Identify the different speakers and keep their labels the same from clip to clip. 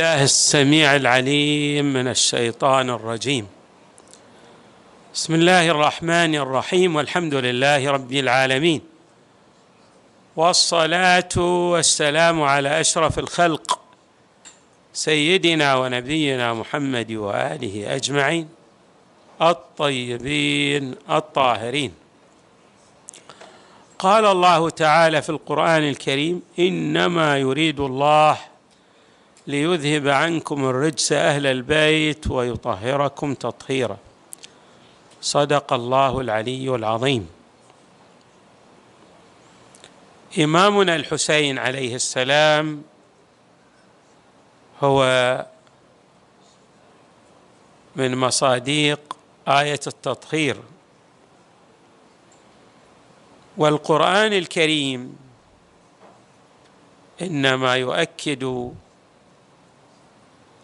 Speaker 1: الله السميع العليم من الشيطان الرجيم. بسم الله الرحمن الرحيم والحمد لله رب العالمين. والصلاة والسلام على أشرف الخلق سيدنا ونبينا محمد وآله أجمعين الطيبين الطاهرين. قال الله تعالى في القرآن الكريم إنما يريد الله ليذهب عنكم الرجس أهل البيت ويطهركم تطهيرا. صدق الله العلي العظيم. إمامنا الحسين عليه السلام هو من مصاديق آية التطهير. والقرآن الكريم إنما يؤكد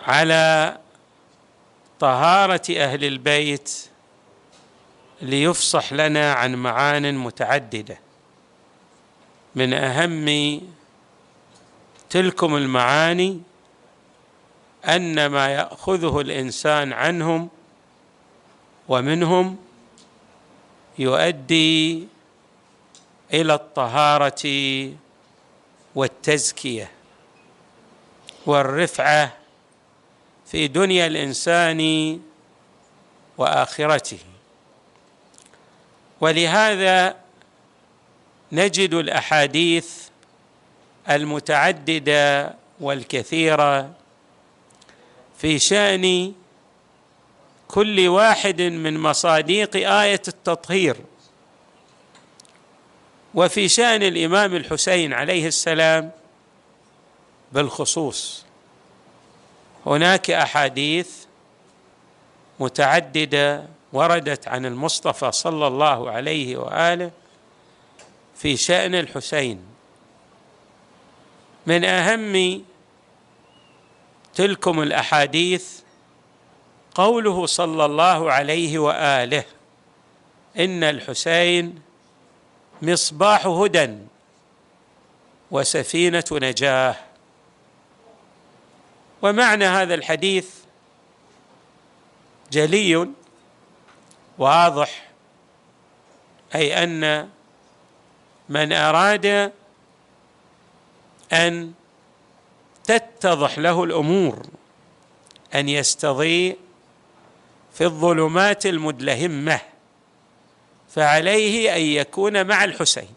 Speaker 1: على طهارة أهل البيت ليفصح لنا عن معان متعددة. من أهم تلكم المعاني أن ما يأخذه الإنسان عنهم ومنهم يؤدي إلى الطهارة والتزكية والرفعة في دنيا الإنسان وآخرته. ولهذا نجد الأحاديث المتعددة والكثيرة في شأن كل واحد من مصاديق آية التطهير. وفي شأن الإمام الحسين عليه السلام بالخصوص. هناك أحاديث متعددة وردت عن المصطفى صلى الله عليه وآله في شأن الحسين. من أهم تلكم الأحاديث قوله صلى الله عليه وآله إن الحسين مصباح هدى وسفينة نجاه ومعنى هذا الحديث جلي واضح أي أن من أراد أن تتضح له الأمور أن يستضيء في الظلمات المدلهمة فعليه أن يكون مع الحسين.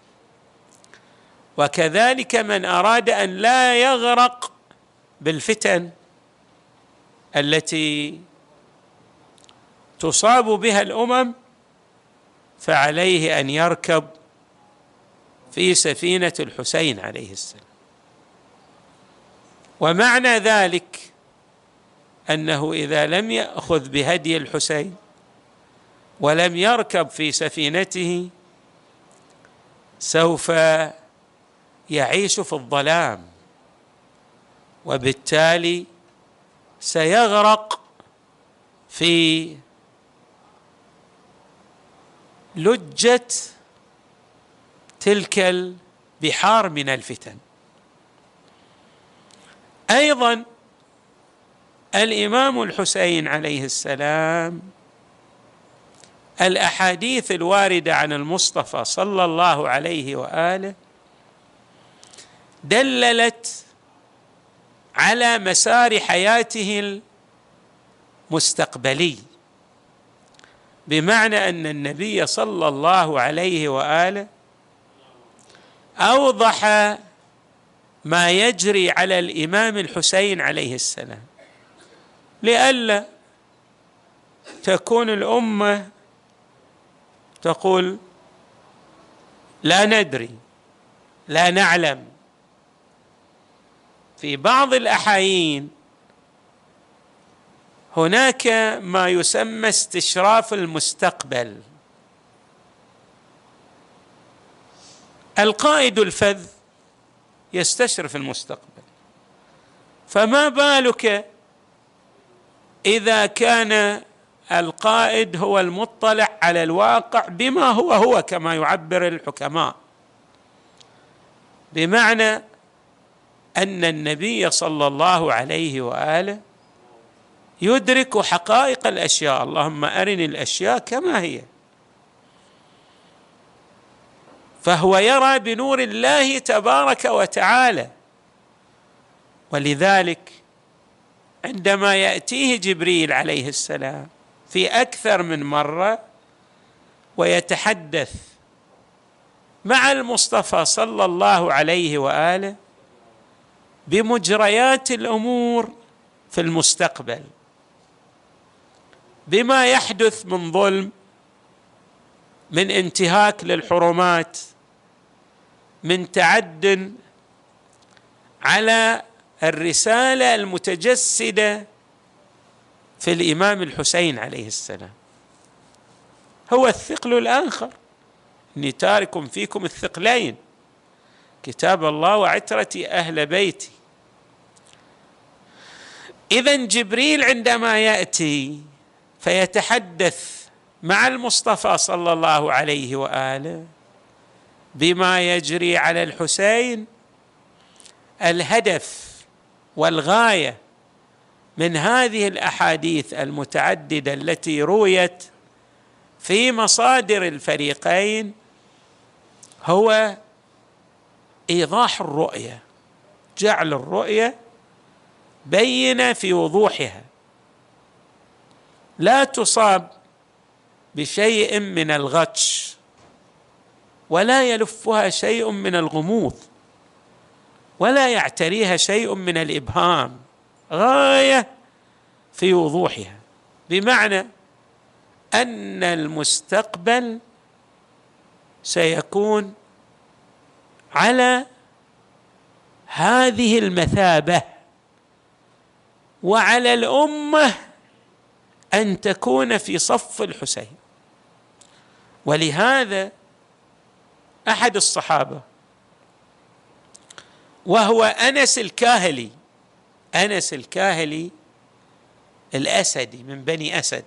Speaker 1: وكذلك من أراد أن لا يغرق بالفتن التي تصاب بها الأمم فعليه أن يركب في سفينة الحسين عليه السلام. ومعنى ذلك أنه إذا لم يأخذ بهدي الحسين ولم يركب في سفينته سوف يعيش في الظلام. وبالتالي سيغرق في لجة تلك البحار من الفتن. أيضا الإمام الحسين عليه السلام الأحاديث الواردة عن المصطفى صلى الله عليه وآله دللت على مسار حياته المستقبلي. بمعنى أن النبي صلى الله عليه وآله أوضح ما يجري على الإمام الحسين عليه السلام. لئلا تكون الأمة تقول لا ندري لا نعلم. في بعض الأحايين هناك ما يسمى استشراف المستقبل. القائد الفذ يستشرف المستقبل. فما بالك إذا كان القائد هو المطلع على الواقع بما هو هو كما يعبر الحكماء؟ بمعنى أن النبي صلى الله عليه وآله يدرك حقائق الأشياء. اللهم أرني الأشياء كما هي. فهو يرى بنور الله تبارك وتعالى. ولذلك عندما يأتيه جبريل عليه السلام في أكثر من مرة ويتحدث مع المصطفى صلى الله عليه وآله بمجريات الأمور في المستقبل. بما يحدث من ظلم من انتهاك للحرمات من تعد على الرسالة المتجسدة في الإمام الحسين عليه السلام. هو الثقل الآخر. إني تارك فيكم الثقلين. كتاب الله وعترتي أهل بيتي. إذا جبريل عندما يأتي فيتحدث مع المصطفى صلى الله عليه وآله بما يجري على الحسين الهدف والغاية من هذه الأحاديث المتعددة التي رويت في مصادر الفريقين هو إيضاح الرؤية جعل الرؤية بينة في وضوحها. لا تصاب بشيء من الغتش ولا يلفها شيء من الغموض ولا يعتريها شيء من الإبهام. غاية في وضوحها. بمعنى أن المستقبل سيكون على هذه المثابة. وعلى الأمة أن تكون في صف الحسين. ولهذا أحد الصحابة وهو أنس الكاهلي أنس الكاهلي الأسدي من بني أسد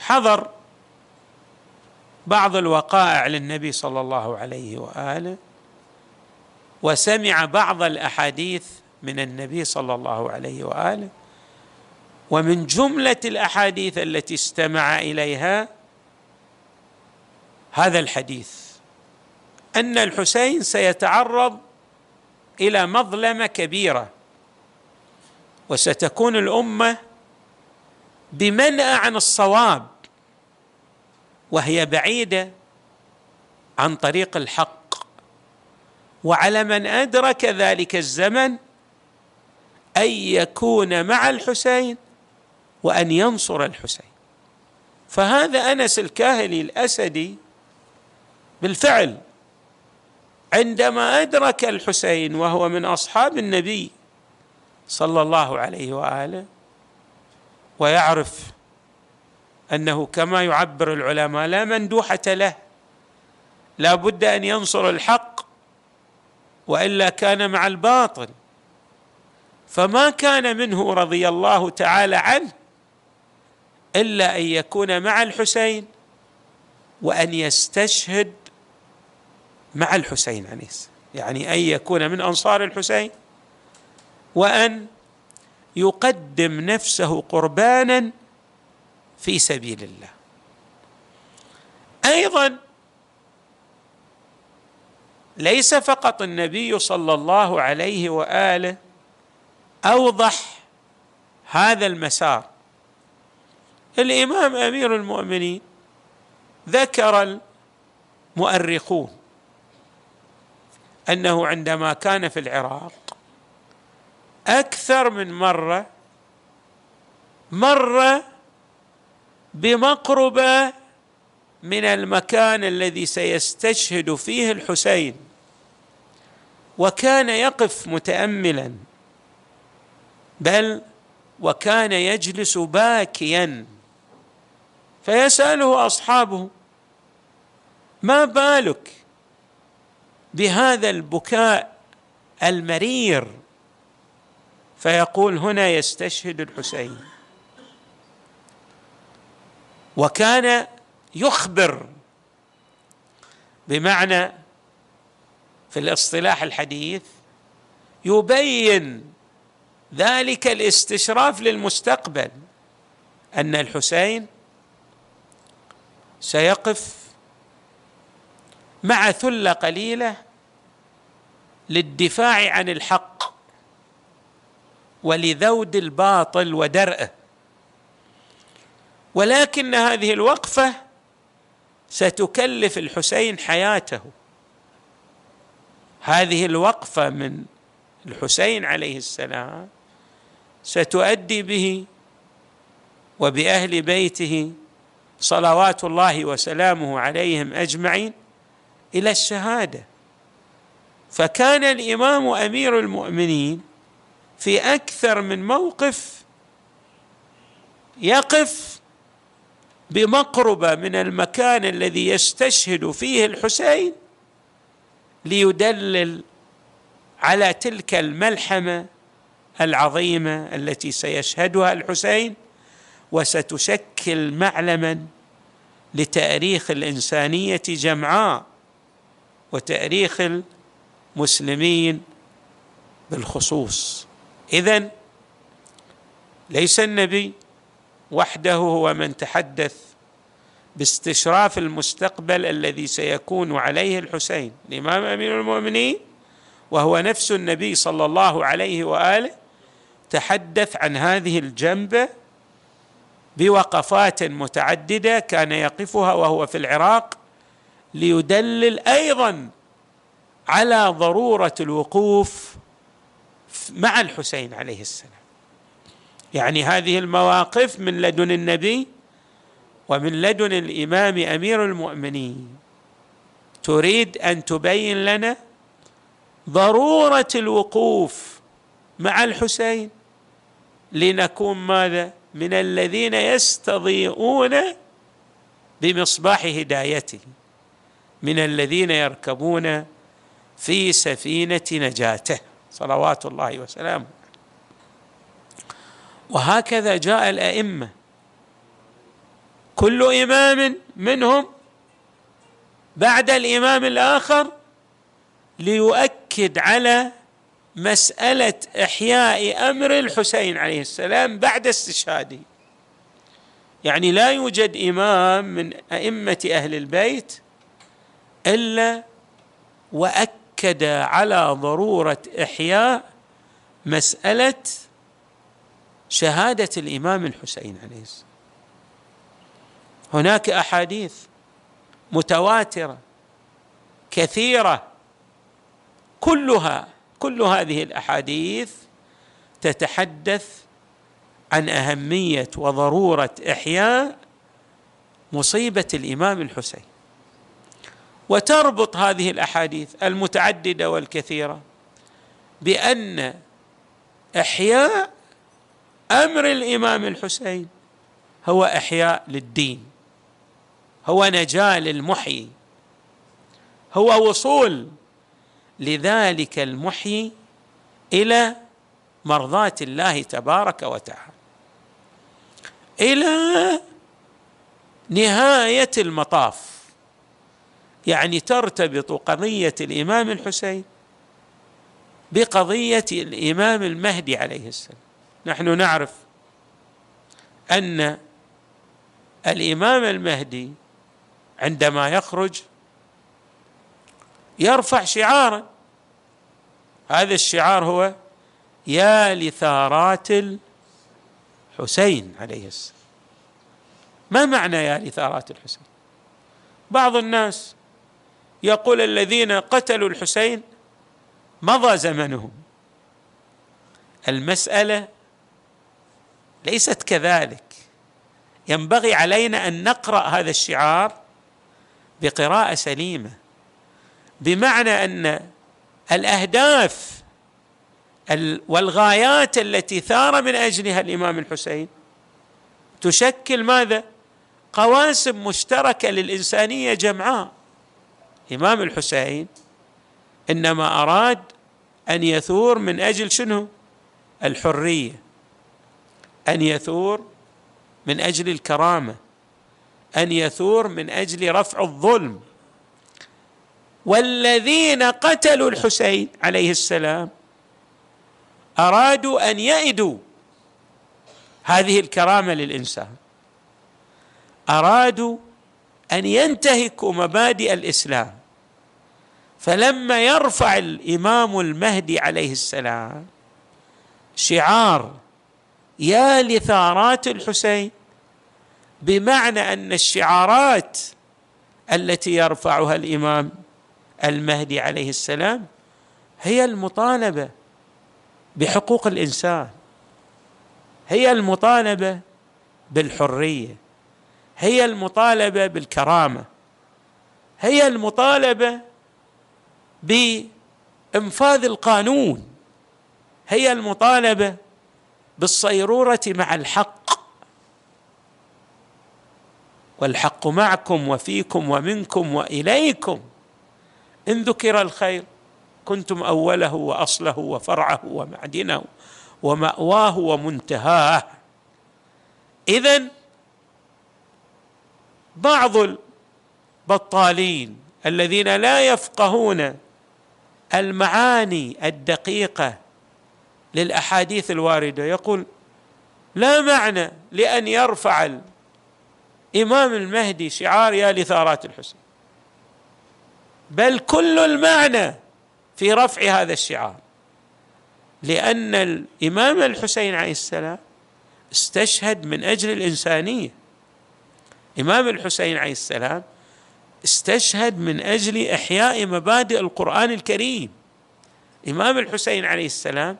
Speaker 1: حضر بعض الوقائع للنبي صلى الله عليه وآله وسمع بعض الأحاديث من النبي صلى الله عليه وآله ومن جملة الأحاديث التي استمع إليها هذا الحديث أن الحسين سيتعرض إلى مظلمة كبيرة وستكون الأمة بمنأى عن الصواب وهي بعيدة عن طريق الحق وعلى من أدرك ذلك الزمن أن يكون مع الحسين وأن ينصر الحسين. فهذا أنس الكاهلي الأسدي بالفعل عندما أدرك الحسين وهو من أصحاب النبي صلى الله عليه وآله ويعرف أنه كما يعبر العلماء لا مندوحة له لا بد أن ينصر الحق وإلا كان مع الباطل. فما كان منه رضي الله تعالى عنه إلا أن يكون مع الحسين وأن يستشهد مع الحسين عليه يعني أن يكون من أنصار الحسين وأن يقدم نفسه قربانا في سبيل الله. أيضا ليس فقط النبي صلى الله عليه وآله أوضح هذا المسار. الإمام أمير المؤمنين ذكر المؤرخون أنه عندما كان في العراق أكثر من مرة مر بمقربة من المكان الذي سيستشهد فيه الحسين وكان يقف متاملا. بل وكان يجلس باكيا. فيسأله أصحابه ما بالك بهذا البكاء المرير؟ فيقول هنا يستشهد الحسين. وكان يخبر بمعنى في الاصطلاح الحديث يبين ذلك الاستشراف للمستقبل أن الحسين سيقف مع ثلة قليلة للدفاع عن الحق ولذود الباطل ودرئه ولكن هذه الوقفة ستكلف الحسين حياته. هذه الوقفة من الحسين عليه السلام ستؤدي به وبأهل بيته صلوات الله وسلامه عليهم أجمعين إلى الشهادة. فكان الإمام أمير المؤمنين في أكثر من موقف يقف بمقربة من المكان الذي يستشهد فيه الحسين ليدلل على تلك الملحمة العظيمة التي سيشهدها الحسين وستشكل معلما لتاريخ الإنسانية جمعاء وتاريخ المسلمين بالخصوص. اذا ليس النبي وحده هو من تحدث باستشراف المستقبل الذي سيكون عليه الحسين الإمام أمير المؤمنين وهو نفس النبي صلى الله عليه وآله تحدث عن هذه الجنبة بوقفات متعددة كان يقفها وهو في العراق ليدلل أيضا على ضرورة الوقوف مع الحسين عليه السلام. يعني هذه المواقف من لدن النبي ومن لدن الإمام أمير المؤمنين. تريد أن تبين لنا ضرورة الوقوف مع الحسين؟ لنكون ماذا؟ من الذين يستضيئون بمصباح هدايته من الذين يركبون في سفينة نجاته صلوات الله وسلامه. وهكذا جاء الأئمة. كل إمام منهم بعد الإمام الآخر ليؤكد على مسألة إحياء أمر الحسين عليه السلام بعد استشهاده. يعني لا يوجد إمام من أئمة أهل البيت إلا وأكد على ضرورة إحياء مسألة شهادة الإمام الحسين عليه السلام. هناك أحاديث متواترة كثيرة كلها كل هذه الأحاديث تتحدث عن أهمية وضرورة إحياء مصيبة الإمام الحسين. وتربط هذه الأحاديث المتعددة والكثيرة بأن إحياء أمر الإمام الحسين هو إحياء للدين هو نجاة للمحيي هو وصول لذلك المحيي إلى مرضاه الله تبارك وتعالى إلى نهاية المطاف. يعني ترتبط قضية الإمام الحسين بقضية الإمام المهدي عليه السلام. نحن نعرف أن الإمام المهدي عندما يخرج يرفع شعارا هذا الشعار هو يا لثارات الحسين عليه السلام. ما معنى يا لثارات الحسين؟ بعض الناس يقول الذين قتلوا الحسين مضى زمنهم. المسألة ليست كذلك. ينبغي علينا أن نقرأ هذا الشعار بقراءة سليمة بمعنى أن الأهداف والغايات التي ثار من أجلها الإمام الحسين. تشكل ماذا؟ قواسم مشتركة للإنسانية جمعاء. الامام الحسين إنما أراد أن يثور من أجل شنو؟ الحرية. أن يثور من أجل الكرامة. أن يثور من أجل رفع الظلم. والذين قتلوا الحسين عليه السلام أرادوا أن يئدوا هذه الكرامة للإنسان. أرادوا أن ينتهكوا مبادئ الإسلام. فلما يرفع الإمام المهدي عليه السلام شعار يا لثارات الحسين بمعنى أن الشعارات التي يرفعها الإمام المهدي عليه السلام هي المطالبة بحقوق الإنسان. هي المطالبة بالحرية. هي المطالبة بالكرامة. هي المطالبة بإنفاذ القانون. هي المطالبة بالصيرورة مع الحق. والحق معكم وفيكم ومنكم وإليكم. إن ذكر الخير كنتم أوله وأصله وفرعه ومعدنه ومأواه ومنتهاه. اذا بعض البطالين الذين لا يفقهون المعاني الدقيقة للأحاديث الواردة يقول لا معنى لأن يرفع الإمام المهدي شعار يا لثارات الحسين. بل كل المعنى في رفع هذا الشعار. لأن الإمام الحسين عليه السلام استشهد من أجل الإنسانية. إمام الحسين عليه السلام استشهد من أجل إحياء مبادئ القرآن الكريم. إمام الحسين عليه السلام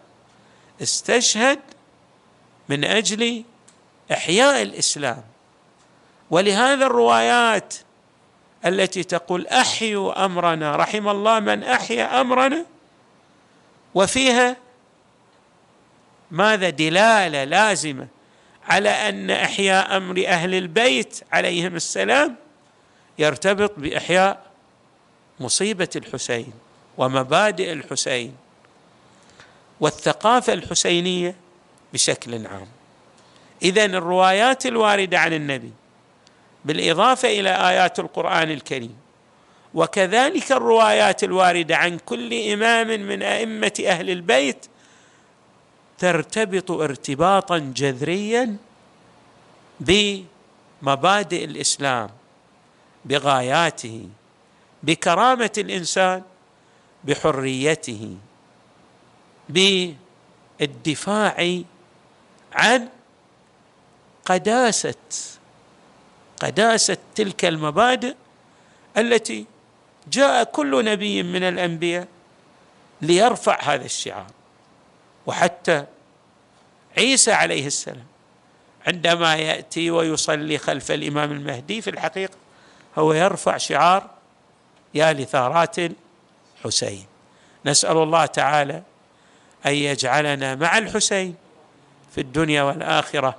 Speaker 1: استشهد من أجل إحياء الإسلام. ولهذا الروايات التي تقول أحيوا أمرنا. رحم الله من أحيا أمرنا. وفيها ماذا؟ دلالة لازمة على أن إحياء أمر أهل البيت عليهم السلام يرتبط بإحياء مصيبة الحسين ومبادئ الحسين والثقافة الحسينية بشكل عام. اذا الروايات الواردة عن النبي بالإضافة إلى آيات القرآن الكريم. وكذلك الروايات الواردة عن كل إمام من أئمة أهل البيت ترتبط ارتباطا جذريا بمبادئ الإسلام بغاياته بكرامة الإنسان بحريته بالدفاع عن قداسة قداسه تلك المبادئ التي جاء كل نبي من الأنبياء ليرفع هذا الشعار. وحتى عيسى عليه السلام عندما يأتي ويصلي خلف الإمام المهدي في الحقيقة هو يرفع شعار يا لثارات الحسين. نسأل الله تعالى أن يجعلنا مع الحسين في الدنيا والآخرة.